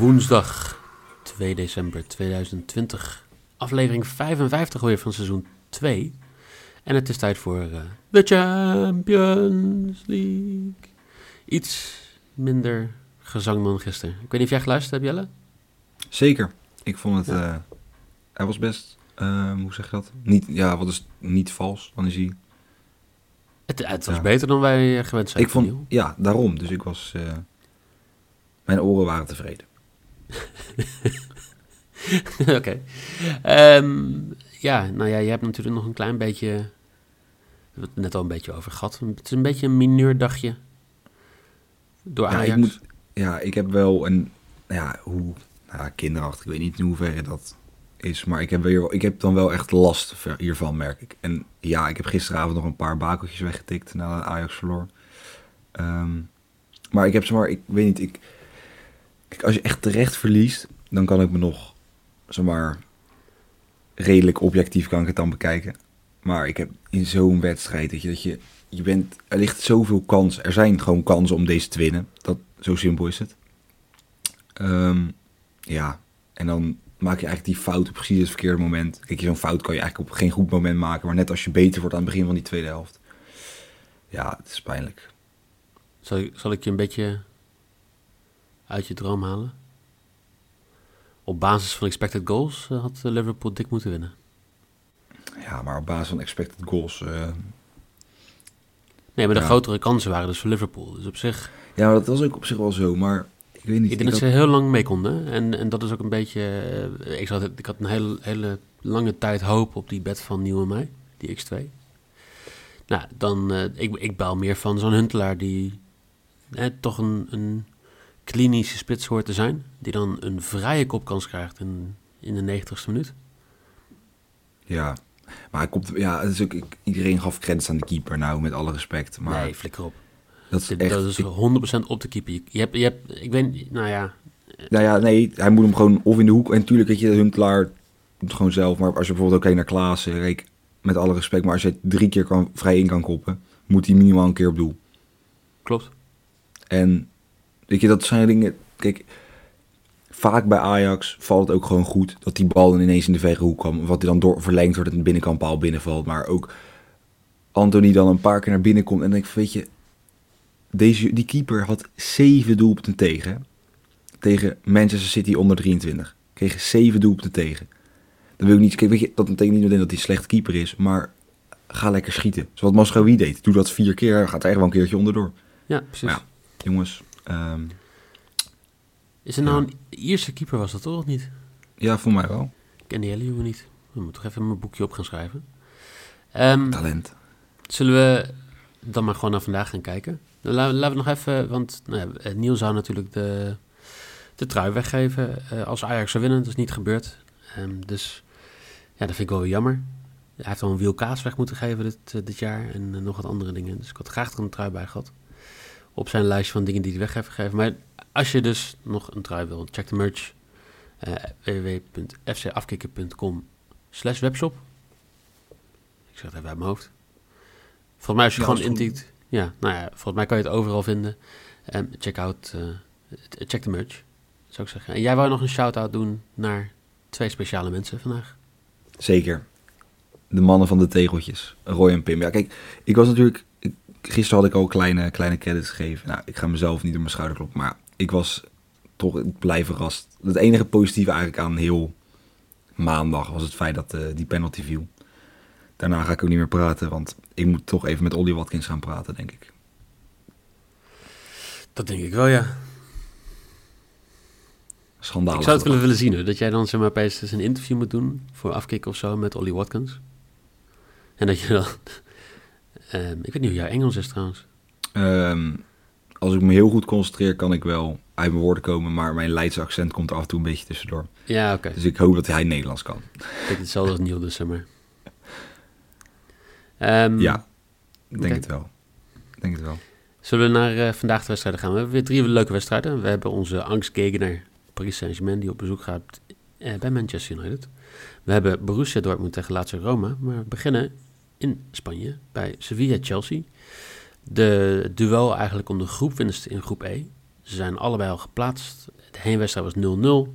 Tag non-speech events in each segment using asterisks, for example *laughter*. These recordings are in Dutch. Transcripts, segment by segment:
woensdag 2 december 2020. Aflevering 55 weer van seizoen 2. En het is tijd voor uh, de Champions League. Iets minder gezang dan gisteren. Ik weet niet of jij geluisterd hebt, Jelle? Zeker. Ik vond het... Ja. Uh, hij was best... Uh, hoe zeg je dat? Niet, ja, wat is niet vals? Dan is hij... Het, het was ja. beter dan wij gewend zijn. Ik vond, ja, daarom. Dus ik was... Uh, mijn oren waren tevreden. *laughs* Oké. Okay. Um, ja, nou ja, je hebt natuurlijk nog een klein beetje... We hebben het net al een beetje over gehad. Het is een beetje een mineurdagje door Ajax. Ja, ik, moet, ja, ik heb wel een... Ja, hoe... Nou, kinderachtig. Ik weet niet in hoeverre dat is. Maar ik heb, weer, ik heb dan wel echt last hiervan, merk ik. En ja, ik heb gisteravond nog een paar bakeltjes weggetikt nadat Ajax verloor. Um, maar ik heb zeg maar, ik weet niet, ik, als je echt terecht verliest, dan kan ik me nog, zeg redelijk objectief kan ik het dan bekijken. Maar ik heb in zo'n wedstrijd dat je, dat je, je bent, er ligt zoveel kans. Er zijn gewoon kansen om deze te winnen. Dat, zo simpel is het. Um, ja, en dan maak je eigenlijk die fout op precies het verkeerde moment. Kijk, zo'n fout kan je eigenlijk op geen goed moment maken. Maar net als je beter wordt aan het begin van die tweede helft. Ja, het is pijnlijk. Zal zal ik je een beetje uit je droom halen? Op basis van expected goals uh, had Liverpool dik moeten winnen. Ja, maar op basis van expected goals... Uh... Nee, maar de Ja. grotere kansen waren dus voor Liverpool. Dus op zich... Ja, dat was ook op zich wel zo. Maar ik weet niet. Ik denk dat ze heel lang mee konden. En, en dat is ook een beetje... eh, ik, zat, ik had een hele, hele lange tijd hoop op die bet van Nieuw en mij. Die X2. Nou, dan... eh, ik, ik baal meer van zo'n Huntelaar die... eh, toch een, een klinische spits hoort te zijn. Die dan een vrije kopkans krijgt in, in de 90ste minuut. Ja, maar hij komt, ja, ook, ik- iedereen gaf credits aan de keeper nou, met alle respect. Maar nee, flikker op. dat is Dit- echt... dat is ik- 100% op de keeper. Je, je hebt, je hebt... Ik weet... Nou ja... nou ja, nee, hij moet hem gewoon of in de hoek. En natuurlijk, weet je, doet het gewoon zelf. Maar als je bijvoorbeeld ook naar Klaassen, Reek, met alle respect. Maar als je het drie keer kan, vrij in kan koppen, moet hij minimaal een keer op doel. Klopt. En weet je, dat zijn dingen. Kijk, vaak bij Ajax valt het ook gewoon goed dat die bal dan ineens in de verre hoek kwam. Wat hij dan door verlengd wordt en de binnenkant paal binnenvalt. Maar ook Anthony dan een paar keer naar binnen komt en denk ik, weet je, deze, die keeper had zeven doelpunten tegen. Tegen Manchester City onder 23. Kreeg zeven doelpunten tegen. Dan wil ik niet, kijk, weet je, dat betekent niet meteen dat hij een slecht keeper is, maar ga lekker schieten. Zoals wat Masraoui deed. Doe dat vier keer, gaat er echt wel een keertje onderdoor. Ja, precies. Jongens, ehm, Is er nou Ja. een Ierse keeper, was dat toch of niet? ja, voor mij wel. Ik ken die hele jongen niet. Ik moet toch even mijn boekje op gaan schrijven. Ehm, Talent. zullen we dan maar gewoon naar vandaag gaan kijken? Dan la- laten we nog even, want nou ja, eh, Niel zou natuurlijk de, de trui weggeven eh, als Ajax zou winnen. Dat is niet gebeurd. Ehm, dus ja, dat vind ik wel weer jammer. Hij heeft al een wiel kaas weg moeten geven dit, eh, dit jaar en nog wat andere dingen. Dus ik had graag er een trui bij gehad. Op zijn lijstje van dingen die hij weg heeft gegeven. Maar als je dus nog een trui wil, check de merch. eh www.fcafkikken.com slash webshop. Ik zeg het even uit mijn hoofd. Volgens mij als je Ja, gewoon intikt... Ja, nou ja, volgens mij kan je het overal vinden. Ehm, check out, eh, check de merch, zou ik zeggen. En jij wou nog een shout-out doen naar twee speciale mensen vandaag. Zeker. De mannen van de tegeltjes. Roy en Pim. Ja, kijk, ik was natuurlijk... gisteren had ik al kleine, kleine credits gegeven. Nou, ik ga mezelf niet op mijn schouder kloppen. Maar ik was toch ik blij verrast. Het enige positieve eigenlijk aan heel maandag was het feit dat eh, die penalty viel. Daarna ga ik ook niet meer praten, want ik moet toch even met Ollie Watkins gaan praten, denk ik. Dat denk ik wel, ja. Schandalig. Ik zou het willen, willen zien, hoor. Dat jij dan zeg maar opeens eens een interview moet doen voor afkick of zo met Ollie Watkins. En dat je dan... Ehm, ik weet niet hoe jouw Engels is trouwens. Ehm, als ik me heel goed concentreer, kan ik wel uit mijn woorden komen, maar mijn Leidse accent komt er af en toe een beetje tussendoor. Ja, oké. Dus ik hoop dat hij Nederlands kan. Beetje hetzelfde als dus, zeg maar. *laughs* Ehm, Ja, ik denk het wel. Ik denk het wel. Zullen we naar eh, vandaag de wedstrijden gaan? We hebben weer drie leuke wedstrijden. We hebben onze angstgegener Paris Saint-Germain die op bezoek gaat eh, bij Manchester United. We hebben Borussia Dortmund tegen Lazio Roma. Maar we beginnen in Spanje bij Sevilla-Chelsea. De duel eigenlijk om de groepwinst in groep E. Ze zijn allebei al geplaatst. De heenwedstrijd was 0-0.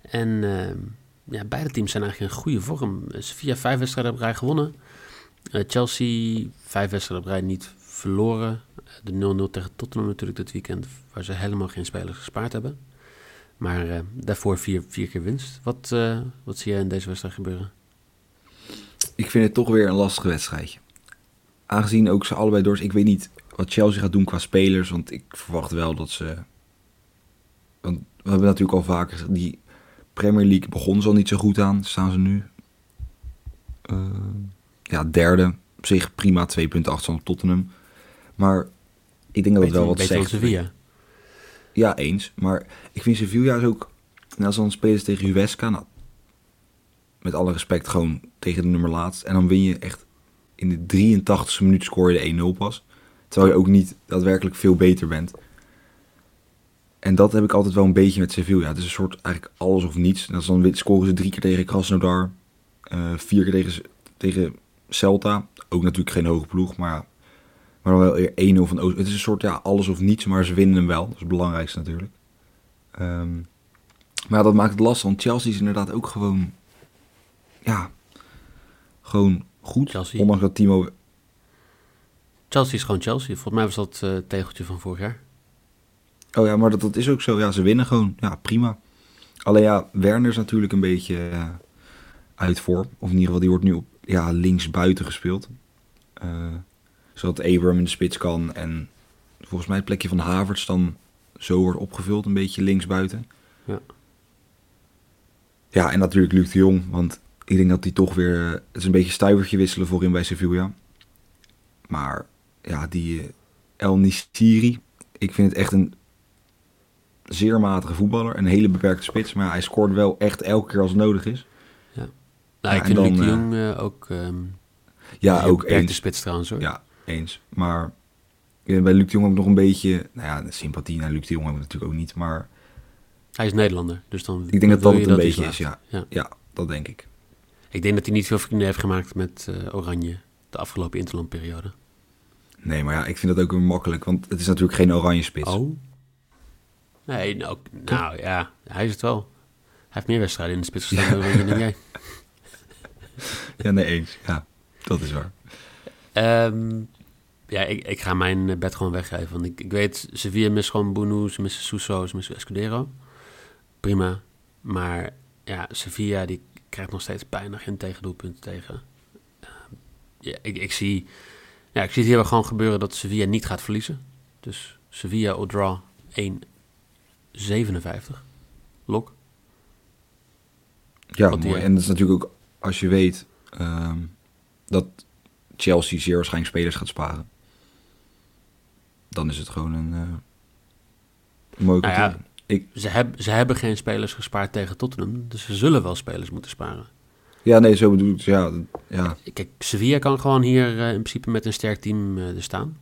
En ehm, ja, beide teams zijn eigenlijk in goede vorm. Sevilla vijf wedstrijden op rij gewonnen. Uh, Chelsea vijf wedstrijden op rij niet verloren. De 0-0 tegen Tottenham natuurlijk dit weekend, waar ze helemaal geen spelers gespaard hebben. Maar uh, daarvoor vier, vier keer winst. Wat, uh, wat zie jij in deze wedstrijd gebeuren? Ik vind het toch weer een lastig wedstrijdje. Aangezien ook ze allebei door. Ik weet niet wat Chelsea gaat doen qua spelers. Want ik verwacht wel dat ze. Want we hebben natuurlijk al vaker. Die Premier League begon ze al niet zo goed aan. Staan ze nu. Uh, ja, derde. Op zich prima. 2 punten achterstand op Tottenham. Maar ik denk dat het wel wat zegt. Sevilla. Ja, eens. Maar ik vind Sevilla is ook... En als dan spelen ze tegen Juveska, nou, met alle respect gewoon tegen de nummer laatst. En dan win je echt in de 83e minuut scoor je de 1-0 pas. Terwijl je ook niet daadwerkelijk veel beter bent. En dat heb ik altijd wel een beetje met Sevilla. Het is een soort eigenlijk alles of niets. Dan scoren ze drie keer tegen Krasnodar. Uh, vier keer tegen, tegen Celta. Ook natuurlijk geen hoge ploeg, maar, maar wel weer 1-0 van Oost. Het is een soort ja, alles of niets, maar ze winnen hem wel. Dat is het belangrijkste natuurlijk. Um, maar dat maakt het lastig, want Chelsea is inderdaad ook gewoon... Ja, gewoon goed. Chelsea. Ondanks dat Timo... Chelsea is gewoon Chelsea. Volgens mij was dat uh, tegeltje van vorig jaar. Oh ja, maar dat, dat is ook zo. Ja, ze winnen gewoon. Ja, prima. Alleen ja, Werner is natuurlijk een beetje uh, uit vorm. Of in ieder geval, die wordt nu op ja, links buiten gespeeld. Uh, zodat Abram in de spits kan. En volgens mij het plekje van Havertz dan zo wordt opgevuld. Een beetje links buiten. Ja. Ja, en natuurlijk Luc de Jong. Want ik denk dat hij toch weer... Het is een beetje stuivertje wisselen voorin bij Sevilla. Maar ja, die uh, El Nisiri... Ik vind het echt een zeer matige voetballer. Een hele beperkte spits. Maar hij scoort wel echt elke keer als het nodig is. Ja. Nou, ik vind dan, Luc de Jong uh, ook... Um, ja, ook eens. de spits trouwens hoor. Ja, eens. Maar bij Luc de Jong heb ik nog een beetje... Nou ja, de sympathie naar Luc de Jong heb ik natuurlijk ook niet, maar... Hij is Nederlander, dus dan... Ik denk dat dat het een beetje is, ja. ja. ja. dat denk ik. Ik denk dat hij niet veel vrienden heeft gemaakt met uh, Oranje de afgelopen interlandperiode. Nee, maar ja, ik vind dat ook weer makkelijk, want het is natuurlijk geen oranje spits. Oh. Nee, nou, nou ja, hij is het wel. Hij heeft meer wedstrijden in de spits *laughs* gestaan ja. dan jij. *laughs* Ja, nee, eens. Ja, dat is waar. Um, ja, ik, ik ga mijn bed gewoon weggeven. Want ik, ik weet, Sevilla mist gewoon Bounu, ze missen Suso, ze missen Escudero. Prima. Maar ja, Sevilla die krijgt nog steeds bijna geen tegendoelpunten tegen. Uh, ja, ik, ik, zie, ja, ik zie het hier wel gewoon gebeuren dat Sevilla niet gaat verliezen. Dus Sevilla or draw 1,57. Lok. Ja, mooi. En dat is natuurlijk ook als je weet um, dat Chelsea zeer waarschijnlijk spelers gaat sparen. Dan is het gewoon een uh, mooi nou ja, ik... ze, heb, ze hebben geen spelers gespaard tegen Tottenham, dus ze zullen wel spelers moeten sparen. Ja, nee, zo bedoel ik. Ja, ja. Kijk, Sevilla kan gewoon hier uh, in principe met een sterk team uh, er staan.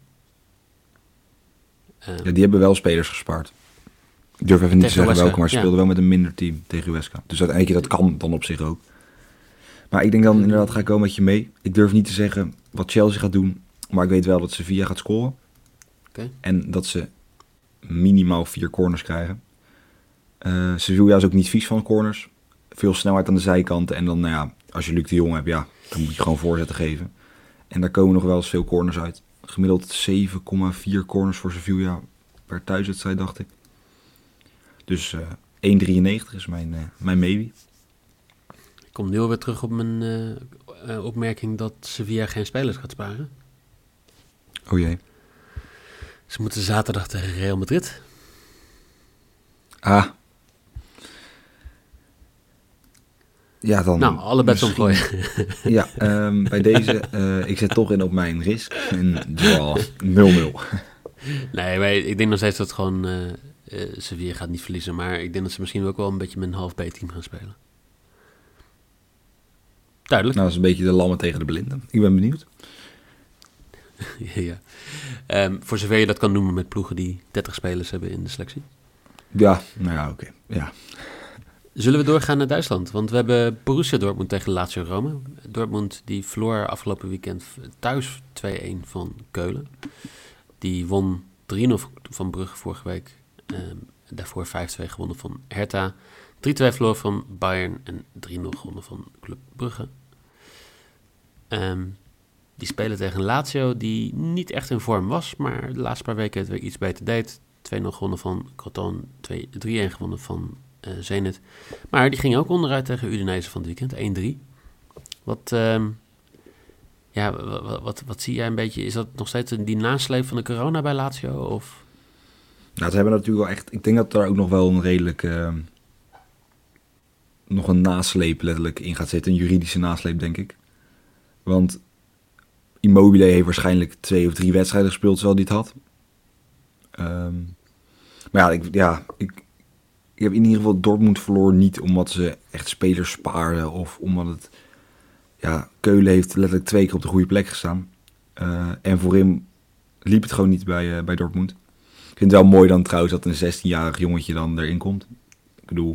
ja, die hebben wel spelers gespaard. Ik durf even niet te zeggen welke, maar ze speelden wel met een minder team tegen Weska. Dus uiteindelijk, dat kan dan op zich ook. Maar ik denk dan inderdaad, ga ik wel met je mee. Ik durf niet te zeggen wat Chelsea gaat doen, maar ik weet wel dat Sevilla gaat scoren. Okay. En dat ze minimaal vier corners krijgen. Uh, Sevilla is ook niet vies van corners. Veel snelheid aan de zijkanten. En dan, nou ja, als je Luc de Jong hebt, ja, dan moet je gewoon voorzetten geven. En daar komen nog wel eens veel corners uit. Gemiddeld 7,4 corners voor Sevilla per thuiswedstrijd, dacht ik. Dus uh, 1,93 is mijn, uh, mijn maybe. Ik kom nu alweer terug op mijn uh, opmerking dat Sevilla geen spelers gaat sparen. Oh jee. Ze moeten zaterdag tegen Real Madrid. Ah. Ja, dan... Nou, alle bets omgooien. *laughs* ja, um, bij deze, uh, ik zet toch in op mijn risk. En draw 0-0. nee, maar ik denk nog steeds dat gewoon... Uh, uh, Sevilla gaat niet verliezen. Maar ik denk dat ze misschien ook wel een beetje met een half B-team gaan spelen. Duidelijk. Nou, dat is een beetje de lammen tegen de blinden. Ik ben benieuwd. *laughs* ja. Um, voor zover je dat kan noemen met ploegen die 30 spelers hebben in de selectie. Ja, nou ja, oké. Ja. Zullen we doorgaan naar Duitsland? Want we hebben Borussia Dortmund tegen Lazio Rome. Dortmund die verloor afgelopen weekend thuis 2-1 van Keulen. Die won 3-0 van Brugge vorige week. Ehm, daarvoor 5-2 gewonnen van Hertha. 3-2 verloren van Bayern en 3-0 gewonnen van Club Brugge. Ehm, die spelen tegen Lazio, die niet echt in vorm was, maar de laatste paar weken het weer iets beter deed. 2-0 gewonnen van Croton, 3-1 gewonnen van Zenit. Maar die ging ook onderuit tegen Udinese van het weekend, 1-3. Wat, um, ja, wat, wat, zie jij een beetje? Is dat nog steeds die nasleep van de corona bij Lazio? Of? Nou, ze hebben natuurlijk wel echt... Ik denk dat daar ook nog wel een redelijk... Uh, nog een nasleep letterlijk in gaat zitten. Een juridische nasleep, denk ik. Want Immobile heeft waarschijnlijk twee of drie wedstrijden gespeeld terwijl hij het had. Um, maar ja, ik, ja ik, ik heb in ieder geval Dortmund verloren niet omdat ze echt spelers spaarden of omdat het... Ja, Keulen heeft letterlijk twee keer op de goede plek gestaan. Uh, en voor hem liep het gewoon niet bij, uh, bij Dortmund. Ik vind het wel mooi dan trouwens dat een 16-jarig jongetje dan erin komt. Ik bedoel,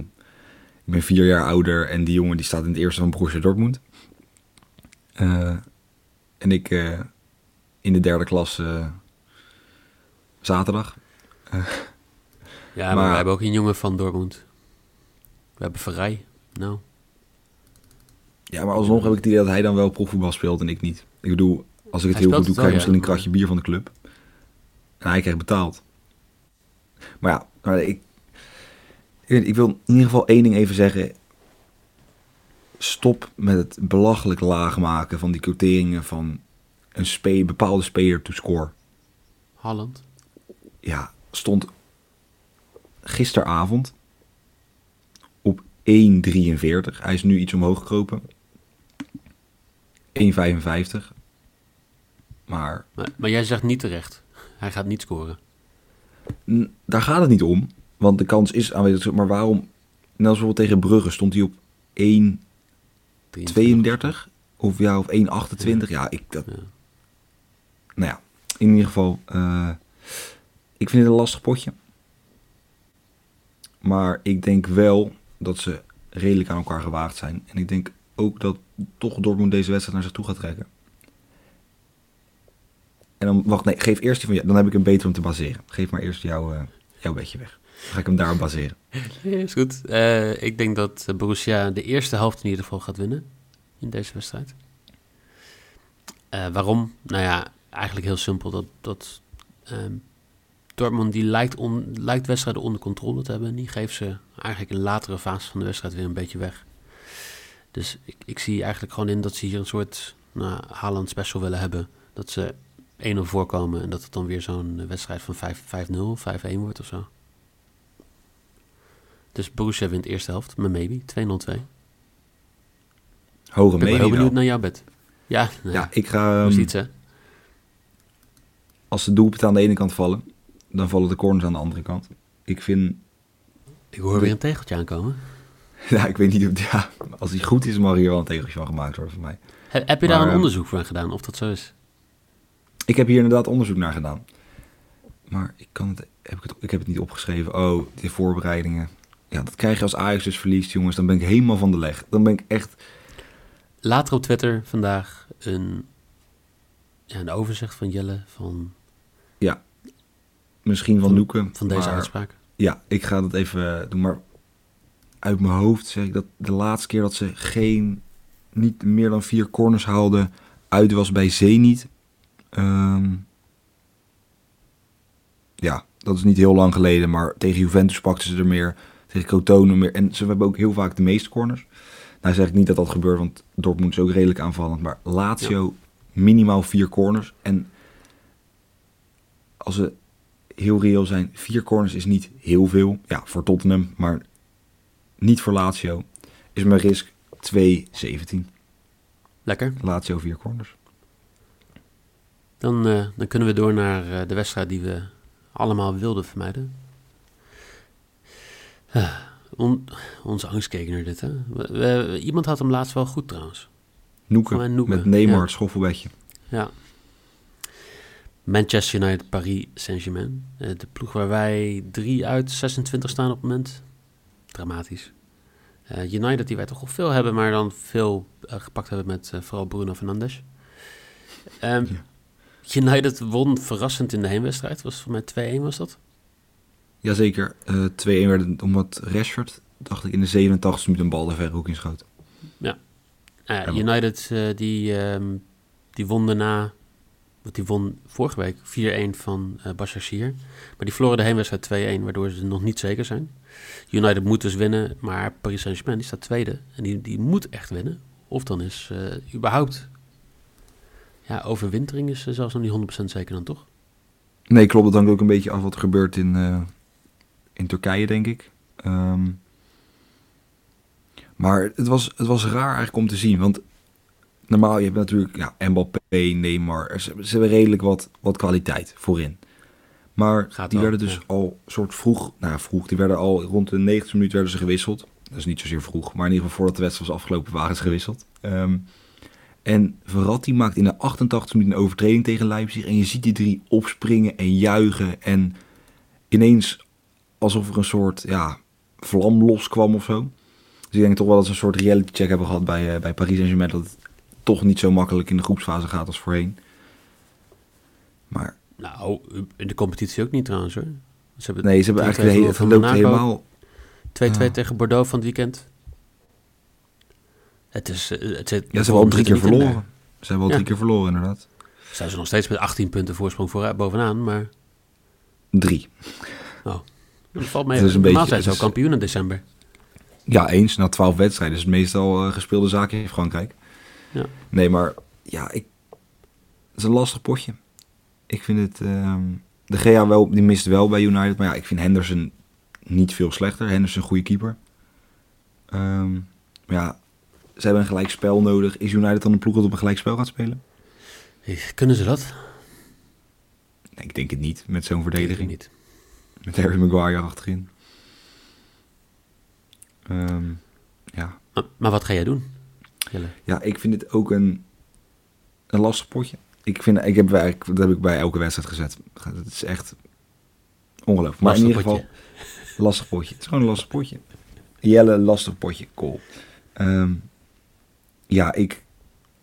ik ben vier jaar ouder en die jongen die staat in het eerste van Borussia Dortmund. Uh, en ik in de derde klas zaterdag. Ja, maar, maar, we hebben ook een jongen van Dortmund. We hebben Verrij. Nou. Ja, maar alsnog heb ik het idee dat hij dan wel profvoetbal speelt en ik niet. Ik bedoel, als ik het heel goed doe, krijg ik misschien een kratje bier van de club. En hij krijgt betaald. Maar ja, maar ik, ik, ik wil in ieder geval één ding even zeggen. Stop met het belachelijk laag maken van die quoteringen van een spe bepaalde speler to score. Holland. Ja, stond gisteravond op 1,43. Hij is nu iets omhoog gekropen. 1,55. Maar, maar, maar jij zegt niet terecht. Hij gaat niet scoren. Daar gaat het niet om. Want de kans is aanwezig. Maar waarom? Net als bijvoorbeeld tegen Brugge stond hij op 1,32. Of ja, of 1,28. Ja. ja, ik dat. Ja. Nou ja, in ieder geval. Uh, ik vind het een lastig potje. Maar ik denk wel dat ze redelijk aan elkaar gewaagd zijn. En ik denk ook dat toch Dortmund deze wedstrijd naar zich toe gaat trekken. En dan, wacht, nee, geef eerst die van jou. Dan heb ik een beter om te baseren. Geef maar eerst jouw, uh, jouw bedje weg. Dan ga ik hem daarop baseren. *laughs* is goed. Uh, ik denk dat Borussia de eerste helft in ieder geval gaat winnen in deze wedstrijd. Waarom? Nou ja, eigenlijk heel simpel. Dat, dat um, Dortmund die lijkt, on, lijkt wedstrijden onder controle te hebben. Die geeft ze eigenlijk in een latere fase van de wedstrijd weer een beetje weg. Dus ik, ik zie eigenlijk gewoon in dat ze hier een soort nou, Haaland special willen hebben. Dat ze 1-0 voorkomen en dat het dan weer zo'n wedstrijd van 5-0, 5-1 wordt of zo. Dus Borussia wint de eerste helft met maybe 2-0-2. Hoge maybe. Ik ben heel benieuwd naar jouw bed. Ja, nee. ja ik ga... Um, iets, hè? Als de doelpunten aan de ene kant vallen, dan vallen de corners aan de andere kant. Ik vind... Ik hoor weer een tegeltje aankomen. *laughs* Ja, ik weet niet of... Ja, als hij goed is, mag hier wel een tegeltje van gemaakt worden voor mij. Heb, heb je daar een ehm, onderzoek voor gedaan, of dat zo is? Ik heb hier inderdaad onderzoek naar gedaan. Maar ik, kan het, heb ik, het, ik heb het niet opgeschreven. Oh, de voorbereidingen. Ja, dat krijg je als Ajax dus verliest, jongens. Dan ben ik helemaal van de leg. Dan ben ik echt... Later op Twitter vandaag een, ja, een overzicht van Jelle van... Ja, misschien van, Loeken. Van deze uitspraak? Ja, ik ga dat even doen. Maar uit mijn hoofd zeg ik dat de laatste keer dat ze geen, niet meer dan vier corners haalden, uit was bij Zenit. Um, ja, dat is niet heel lang geleden, maar tegen Juventus pakten ze er meer, tegen Crotone meer. En ze hebben ook heel vaak de meeste corners. Nou zeg ik niet dat dat gebeurt, want Dortmund is ook redelijk aanvallend. Maar Lazio minimaal vier corners. En als ze heel reëel zijn, vier corners is niet heel veel. Ja, voor Tottenham, maar niet voor Lazio. Is mijn risk 2,17. Lekker. Lazio vier corners. Dan, uh, dan kunnen we door naar uh, de wedstrijd die we allemaal wilden vermijden. Uh, on, onze angst keek naar dit, hè. We, we, iemand had hem laatst wel goed, trouwens. Noeken, Noeken. met Neymar, ja. schoffelbedje. Ja, Manchester United, Paris Saint-Germain. Uh, de ploeg waar wij 3 uit 26 staan op het moment. Dramatisch. Uh, United die wij toch al veel hebben, maar dan veel uh, gepakt hebben met vooral Bruno Fernandes. Um, ja. United won verrassend in de heenwedstrijd. Was voor mij 2-1 was dat? Jazeker. eh 2-1 werd omdat Rashford, dacht ik, in de 87 minuut een bal de verre hoek inschoot. Eh, Ja, United die, die, ehm, die won daarna, want die won vorige week 4-1 van uh. Maar die verloren de heenwedstrijd 2-1, waardoor ze nog niet zeker zijn. United moet dus winnen, maar Paris Saint-Germain die staat tweede. En die, die moet echt winnen. Of dan is eh, überhaupt... Ja, overwintering is eh, zelfs nog niet 100% zeker dan toch? Nee, klopt. Het hangt ook een beetje af wat er gebeurt in, in Turkije, denk ik. Ehm, maar het was, het was raar eigenlijk om te zien. Want normaal, je hebt natuurlijk ja, Mbappé, Neymar. Ze, ze hebben redelijk wat, wat kwaliteit voorin. Maar Gaat die werden dus ja. al soort vroeg... Nou, vroeg. Die werden al rond de 90 minuut werden ze gewisseld. Dat is niet zozeer vroeg. Maar in ieder geval voordat de wedstrijd was afgelopen waren ze gewisseld. Ehm, en Verratti maakt in de 88 minuten een overtreding tegen Leipzig. En je ziet die drie opspringen en juichen. En ineens alsof er een soort ja, vlam loskwam of zo. Dus ik denk toch wel dat ze een soort reality check hebben gehad bij, eh, bij Paris Saint-Germain. Dat het toch niet zo makkelijk in de groepsfase gaat als voorheen. Maar Nou, in de competitie ook niet trouwens hoor. Ze hebben nee, ze hebben 3-2 eigenlijk de hele, loopt helemaal... 2-2 Ja. tegen Bordeaux van het weekend. Het is... eh, Het zit, Ja, ze hebben al drie keer er verloren. Ze hebben al Ja. drie keer verloren inderdaad. Zijn ze nog steeds met 18 punten voorsprong voor, bovenaan, maar Drie. dat valt mee. Het is een Normaal beetje- zijn ze al kampioen in december. Ja, eens. Na twaalf wedstrijden is het meestal eh, gespeelde zaken in Frankrijk. Ja. Nee, maar ja, ik, het is een lastig potje. Ik vind het... ehm, de GA wel, die mist wel bij United. Maar ja, ik vind Henderson niet veel slechter. Henderson een goede keeper. Ehm, maar ja, ze hebben een gelijk spel nodig. Is United dan een ploeg dat op een gelijk spel gaat spelen? Kunnen ze dat? Nee, ik denk het niet. Met zo'n verdediging. niet. Met Harry Maguire achterin. Ehm, ja. Maar, maar wat ga jij doen? Ja, ik vind het ook een, een lastig potje. Ik, vind, ik heb, bij- dat heb ik bij elke wedstrijd gezet. Het is echt ongelooflijk. Maar in ieder potje. geval, lastig potje. Het is gewoon een lastig potje. *laughs* Jelle, lastig potje. Cool. Ehm, ja, ik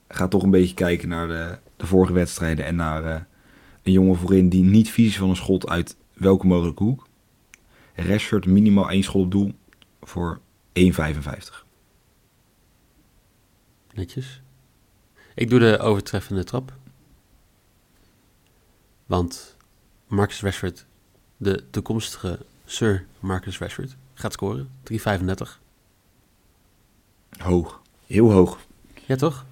ga toch een beetje kijken naar de, de vorige wedstrijden. En naar eh, een jongen voorin die niet vies van een schot uit welke mogelijke hoek. Rashford minimaal één schot op doel voor 1,55. Netjes. Ik doe de overtreffende trap. Want Marcus Rashford, de toekomstige Sir Marcus Rashford, gaat scoren. 3,35. Hoog. Heel hoog. Ja, toch?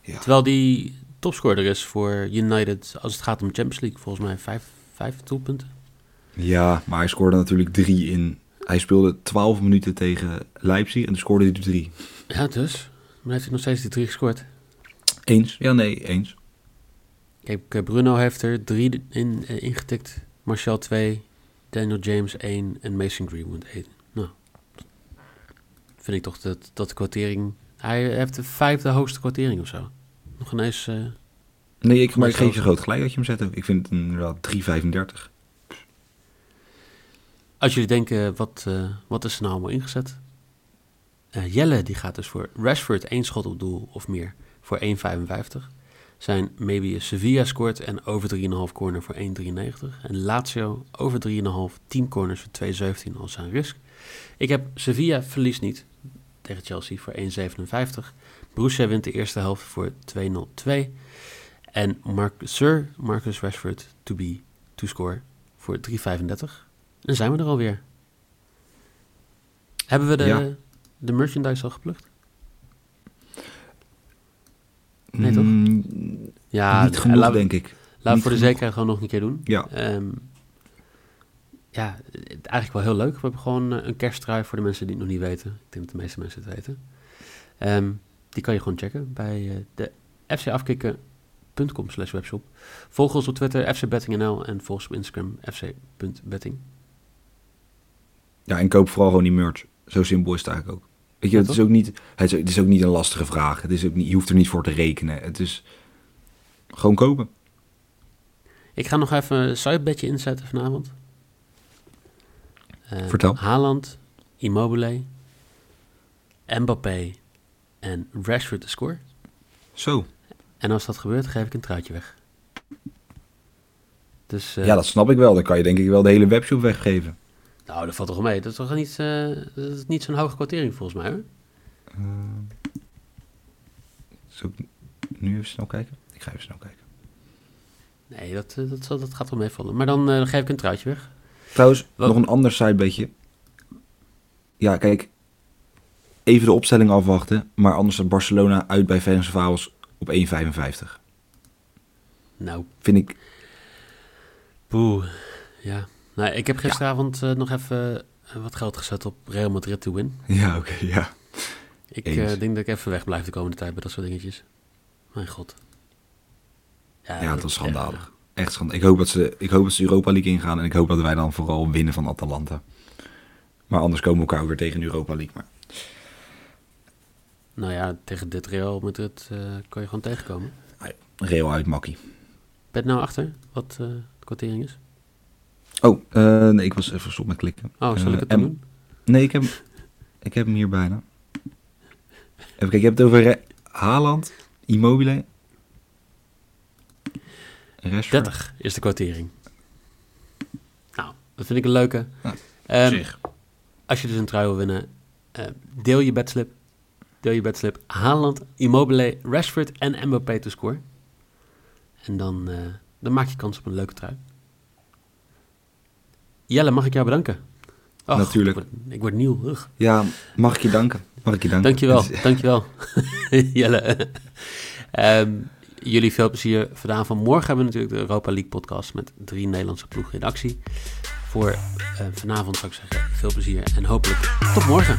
Ja. Terwijl die topscorer is voor United als het gaat om Champions League. Volgens mij vijf, vijf doelpunten. Ja, maar hij scoorde natuurlijk drie in. Hij speelde 12 minuten tegen Leipzig en toen scoorde hij er drie. Ja, dus. Maar heeft hij nog steeds die drie gescoord. Eens? Ja, nee, eens. Kijk, eh, Bruno heeft er drie in, eh, ingetikt. Martial 2, Daniel James 1 en Mason Greenwood 1. Nou, vind ik toch dat, dat de kwartering... Hij heeft de vijfde hoogste kwartering of zo. Nog ineens... eh, Nee, ik, maar ik Maar geef je groot gelijk dat je hem zet. Ik vind het inderdaad 3,35. als jullie denken, wat, wat is er nou allemaal ingezet? Eh, Jelle die gaat dus voor Rashford één schot op doel of meer voor 1,55. Zijn maybe Sevilla scoort en over 3,5 corner voor 1,93. En Lazio over 3,5 team corners voor 2,17 als zijn risk. Ik heb Sevilla verliest niet tegen Chelsea voor 1,57. Borussia wint de eerste helft voor 2,02. En Sir Marcus Rashford to be to score voor 3,35. Dan zijn we er alweer. Hebben we de. De merchandise al geplukt? Nee, toch? Mm, Ja, niet genoeg, laten we- denk ik. Laten voor de genoeg. zekerheid gewoon nog een keer doen. Ja. Ehm, ja, eigenlijk wel heel leuk. We hebben gewoon eh, een kersttrui voor de mensen die het nog niet weten. Ik denk dat de meeste mensen het weten. Ehm, die kan je gewoon checken bij eh, de fcafkikken.com slash webshop. Volg ons op Twitter, fcbettingnl en volg ons op Instagram, fc.betting. Ja, en koop vooral gewoon die merch. Zo simpel is het eigenlijk ook. Weet je, Ja, het, is ook niet, het, is, het is ook niet een lastige vraag. Het is ook niet, je hoeft er niet voor te rekenen. Het is gewoon kopen. Ik ga nog even een sidebedje inzetten vanavond. Eh, Vertel. Haaland, Immobile, Mbappé en Rashford de score. Zo. En als dat gebeurt, geef ik een truitje weg. Dus eh, Ja, dat snap ik wel. Dan kan je denk ik wel de hele webshop weggeven. Nou, dat valt toch mee. Dat is toch niet, eh, dat is niet zo'n hoge quotering volgens mij hoor. Eh, zal ik nu even snel kijken? Ik ga even snel kijken. Nee, dat, eh, dat, zal- dat gaat wel meevallen. Maar dan geef ik een truitje weg. Trouwens, Wat? nog een ander sidebeetje. Ja, kijk. Even de opstelling afwachten. Maar anders staat Barcelona uit bij Ferencvaros op 1,55. Nou, Vind ik... poeh. Ja. Nou, ik heb gisteravond eh, nog even eh, wat geld gezet op Real Madrid to win. Ja, oké, ja. Ik eh, denk dat ik even weg blijf de komende tijd bij dat soort dingetjes. Mijn god. Ja, dat was schandalig. Echt schandalig. Ik hoop, dat ze, ik hoop dat ze Europa League ingaan. En ik hoop dat wij dan vooral winnen van Atalanta. Maar anders komen we elkaar weer tegen Europa League. Maar Nou ja, tegen dit Real Madrid eh kan je gewoon tegenkomen. Real uit makkie. Ben nou achter wat de quotering is? Oh, eh, nee, ik was even stop met klikken. Oh, zal Eh, ik het en- dan doen? Nee, ik heb, ik heb hem hier bijna. Even kijken, je hebt het over Re- Haaland, Immobile. Rashford. 30 is de quotering. Nou, dat vind ik een leuke. Ja, Ehm, als je dus een trui wil winnen, eh, deel je bedslip. Deel je bedslip. Haaland, Immobile, Rashford en Mbappé te score. En dan, eh, dan maak je kans op een leuke trui. Jelle, mag ik jou bedanken? Och, Natuurlijk. Ik word, ik word nieuw. Ugh. Ja, mag ik je danken? Mag ik je danken? Dankjewel, is- dankjewel. *laughs* Jelle. Ehm, jullie veel plezier vanavond. Morgen hebben we natuurlijk de Europa League podcast met drie Nederlandse ploegen in actie. Voor eh, vanavond zou ik zeggen veel plezier en hopelijk tot morgen.